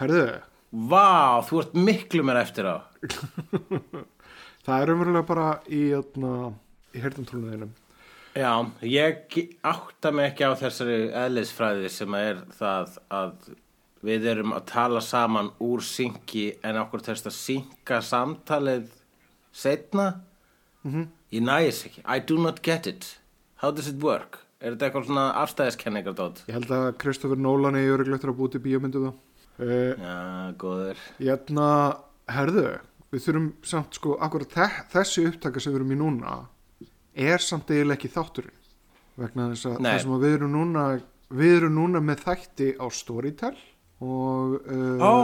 Herðu, Vá, þú ert miklu mér eftir á það er umverulega bara í, jötna, í heyrðumtrúnuðinum. Já, ég átta mig ekki á þessari eðlisfræði sem er það að við erum að tala saman úr synki en okkur þess að synka samtalið setna ég næs ekki I do not get it How does it work? Er þetta eitthvað svona afstæðiskenningar dót? Ég held að Kristoffer Nolan er öruglega að búti bíómyndu það. Uh, Já, góður. Jæna, herðu, við þurfum samt sko, akkurat þe þessi upptaka sem við erum í núna er samt eiginlega ekki þátturinn. Vegna þess að Nei. það sem að við erum núna við erum núna með þætti á Storytel og, uh, Ó,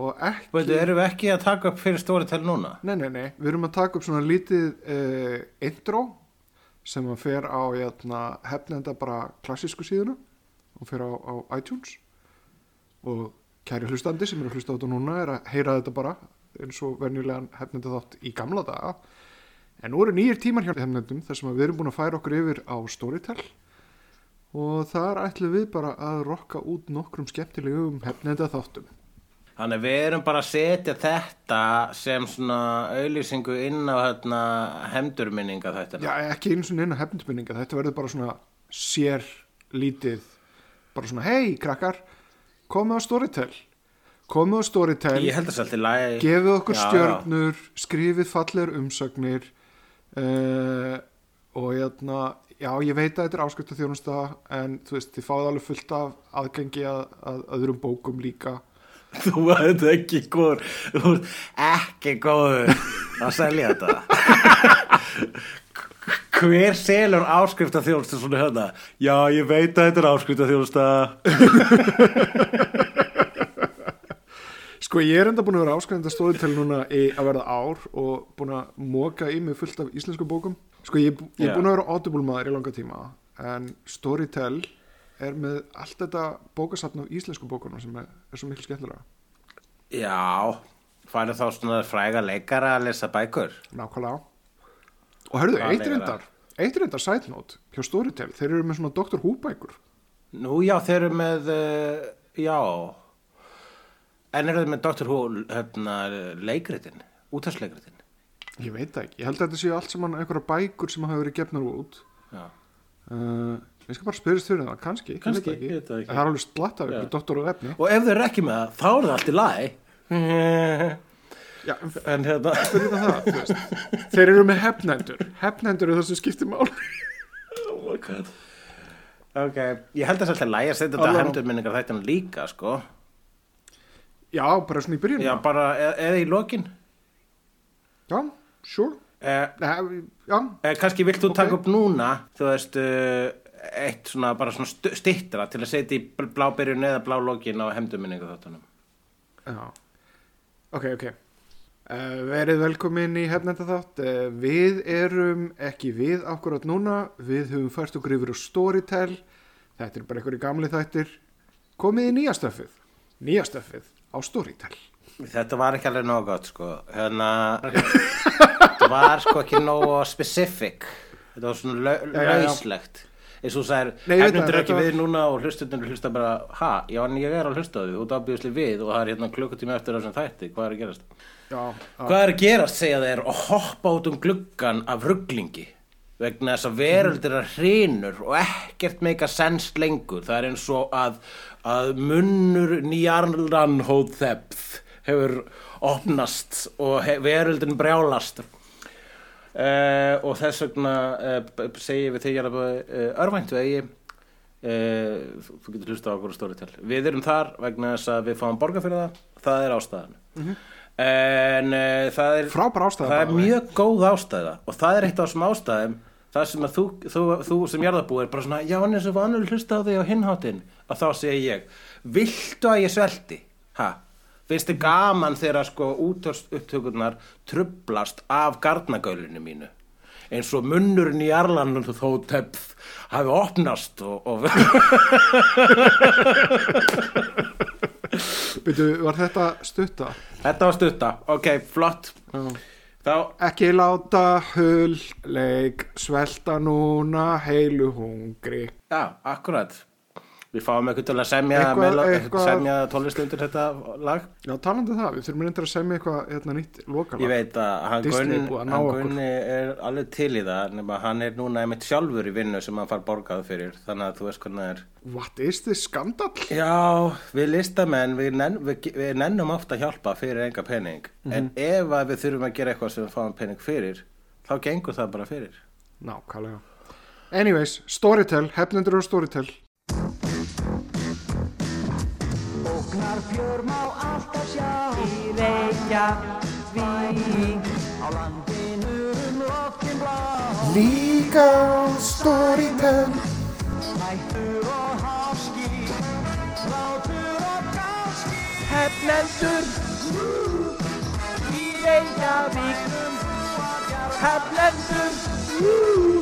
og ekki veitu, erum við ekki að taka upp fyrir Storytel núna? nei, nei, nei, við erum að taka upp svona lítið uh, intro sem að fer á jæna, hefnenda bara klassísku síðuna og fer á, á iTunes. Og kæri hlustandi sem er að hlusta á þetta núna er að heyra þetta bara eins og venjulegan hefnenda þátt í gamla daga en nú eru nýjir tímar hjá hefnendum þar sem við erum búin að færa okkur yfir á Storytel og þar ætlum við bara að rokka út nokkrum skemmtilegum hefnenda þáttum Þannig að við erum bara að setja þetta sem svona auðlýsingu inn á hérna hemdurminninga þetta. Já, ekki einu svona inn á hefnendminninga þetta verður bara svona sér lítið bara svona, hei krakkar komið á Storytel. Komið á Storytel. Ég held að það alltaf lægi. gefið okkur Já, stjörnur skrifið fallegar umsagnir uh, og hérna já, ég veit að þetta er ásköpta þjónusta en þú veist, þið fáið alveg fullt af aðgengi að, að öðrum bókum líka. Þú ert ekki góður, þú ert ekki góður að selja þetta. Hver selur áskrifta þjónustu svona hérna? Já, ég veit að þetta er áskrifta þjónusta. Sko ég er enda búin að vera áskrifandi að Storytel núna í að verða ár og búin að móka í mig fullt af íslensku bókum Sko ég, ég er búin að vera audible maður í langa tíma en Storytel er með allt þetta bókasafn af íslensku bókunum sem er, er svo miklu skemmtilega Já, færðu þá svona fræga leikara að lesa bækur? Nákvæmlega Og Hvað eitt reyndar Eitt reyndar note hjá Storytel Þeir eru með svona Dr. Who bækur Nú, já, þeir eru með, uh, já, en eru þeir með Dr. Who, hérna, leikritin, útastleikritin? Ég veit ekki, ég held að þetta séu allt saman einhverja bækur sem hafa verið gefnar út Já. uh, Ég skal bara spyrjast fyrir það, kannski, Kannski, ekki. En Það er alveg splatt af ykkur Dr. og efni Og ef þeir eru ekki með það, þá er það allt í lagi. Já, en hérna, fyrir það Þeir eru með hefnendur Hefnendur er það sem skiptir mál oh my god. Ok, ég held að það er alltaf að setja þetta Allavega. hendurminningar þættina líka, sko. Já, bara svona í byrjun Já, bara, eða, eða í lokin. Já, sure Eh, Nei, Já, eh, kannski vilt þú Ok. taka upp núna, þú veist, uh, eitt svona, bara svona stittra til að setja í bl- blábyrjun eða blálókin á hendurminningar þáttunum. Já, ok, ok. Uh, verið velkomin í hefnenda þátt. Uh, við erum ekki við akkurat núna, við höfum fært okkur yfir á Storytel, þetta er bara einhverju gamli þættir. Komið í nýja stöfið, nýja stöfið á Storytel. Þetta var ekki alveg nógu gott sko. Hérna Þetta var sko ekki nógu specific. Þetta var svona lauslegt eins og það, ekki þetta var- við núna og hlustundur hlusta bara, ha, já en ég er að á því og það byrjusli við og það er hérna klukkutími eftir þessum þætti, hvað er að gerast? Já, Hvað er að gerast, segja þeir og hoppa út um gluggan af rugglingi vegna þess að veröldir er hrinur og ekkert meika sens lengur. Það er eins og að, að munnur nýjarlan hóðþepð hefur opnast og he, veröldin brjálast uh, og þess vegna uh, segi við þegar uh, örvæntu eigi. Uh, þú getur hlusta á okkur stóri til við erum þar vegna þess að við fáum borga fyrir það. Það er ástæðan. En uh, það er Frábær ástæða, það er mjög góð ástæða. Og það er eitt af þessum ástæðum það sem að þú, þú, þú sem jarðabúi er bara svona, já en eins og vanur hlusta á því á hinháttin að þá segi ég viltu að ég svelti? Ha? Finnst þið gaman þegar sko útöftugunar trublast af garnagaulinu mínu? Eins og munnurinn í Arlanum þó tepð hafi opnast og, og Byrju, var þetta stutta? þetta var stutta, ok, flott. Þá, Ekki láta hull leik svelta núna heilu hungri. já, akkurat Við fáum eitthvað til að semja, Eitthvað- semja tónlist undir þetta lag. Já, talandi um það, við þurfum reyndir að semja eitthvað hérna nýtt lokalag. Ég veit að hann Gunni, er er alveg til í það nema hann er núna einmitt sjálfur í vinnu sem hann far borgað fyrir þannig að þú veist hvernig það er. What is this skandal? Já, við listamenn við, nenn, við, við nennum ofta að hjálpa fyrir enga pening. Mhm. en ef að við þurfum að gera eitthvað sem við fáum pening fyrir þá gengur það bara fyrir. Nákvæmlega. Anyways, Storytel, hefnendur og Storytel Ógnar fjör má alltaf sjá. Í Reykjavík. Á landinu um loftin blá. Líka Storytel Hættur og háski. Látur og gáski. Hefnendur Í Reykjavík. Hefnendur Í